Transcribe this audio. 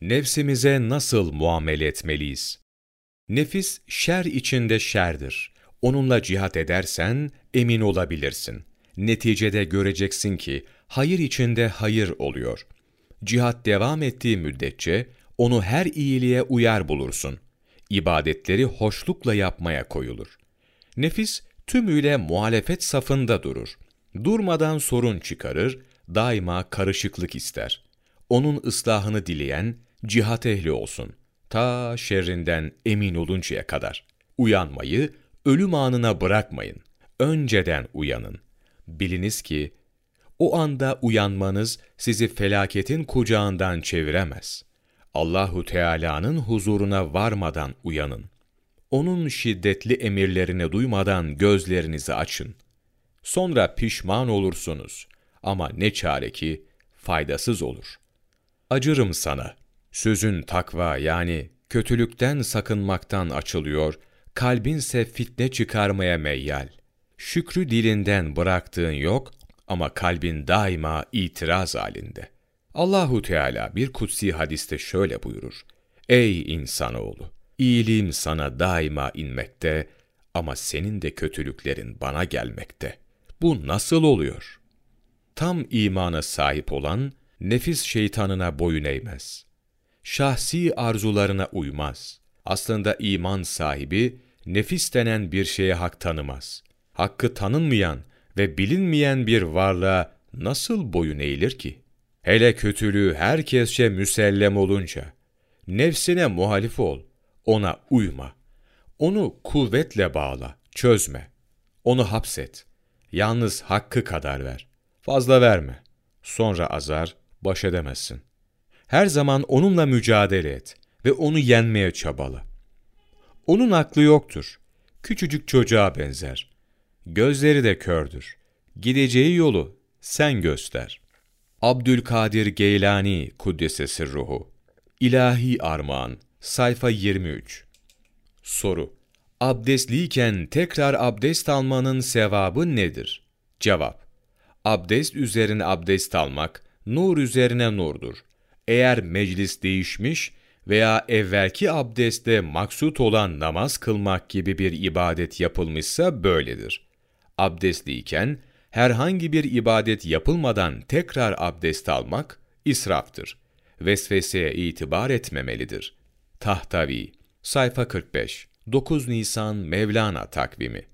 Nefsimize nasıl muamele etmeliyiz? Nefis şer içinde şerdir. Onunla cihat edersen emin olabilirsin. Neticede göreceksin ki hayır içinde hayır oluyor. Cihat devam ettiği müddetçe onu her iyiliğe uyar bulursun. İbadetleri hoşlukla yapmaya koyulur. Nefis tümüyle muhalefet safında durur. Durmadan sorun çıkarır, daima karışıklık ister. Onun ıslahını dileyen cihat ehli olsun. Ta şerrinden emin oluncaya kadar. Uyanmayı ölüm anına bırakmayın. Önceden uyanın. Biliniz ki o anda uyanmanız sizi felaketin kucağından çeviremez. Allahu Teala'nın huzuruna varmadan uyanın. Onun şiddetli emirlerini duymadan gözlerinizi açın. Sonra pişman olursunuz ama ne çare ki faydasız olur. Acırım sana. Sözün takva yani kötülükten sakınmaktan açılıyor, kalbinse fitne çıkarmaya meyyal. Şükrü dilinden bıraktığın yok ama kalbin daima itiraz halinde. Allahu Teala bir kutsi hadiste şöyle buyurur. Ey insanoğlu! İyiliğim sana daima inmekte ama senin de kötülüklerin bana gelmekte. Bu nasıl oluyor? Tam imana sahip olan, nefis şeytanına boyun eğmez. Şahsi arzularına uymaz. Aslında iman sahibi, nefis denen bir şeye hak tanımaz. Hakkı tanınmayan ve bilinmeyen bir varlığa nasıl boyun eğilir ki? Hele kötülüğü herkesçe müsellem olunca, nefsine muhalif ol, ona uyma. Onu kuvvetle bağla, çözme. Onu hapset. Yalnız hakkı kadar ver. Fazla verme. Sonra azar, baş edemezsin. Her zaman onunla mücadele et ve onu yenmeye çabala. Onun aklı yoktur. Küçücük çocuğa benzer. Gözleri de kördür. Gideceği yolu sen göster. Abdülkadir Geylani Kuddesesi Ruhu İlahi Armağan Sayfa 23 Soru Abdestliyken tekrar abdest almanın sevabı nedir? Cevap Abdest üzerine abdest almak, nur üzerine nurdur. Eğer meclis değişmiş veya evvelki abdestte maksut olan namaz kılmak gibi bir ibadet yapılmışsa böyledir. Abdestliyken herhangi bir ibadet yapılmadan tekrar abdest almak israftır. Vesveseye itibar etmemelidir. Tahtavi, sayfa 45, 9 Nisan Mevlana takvimi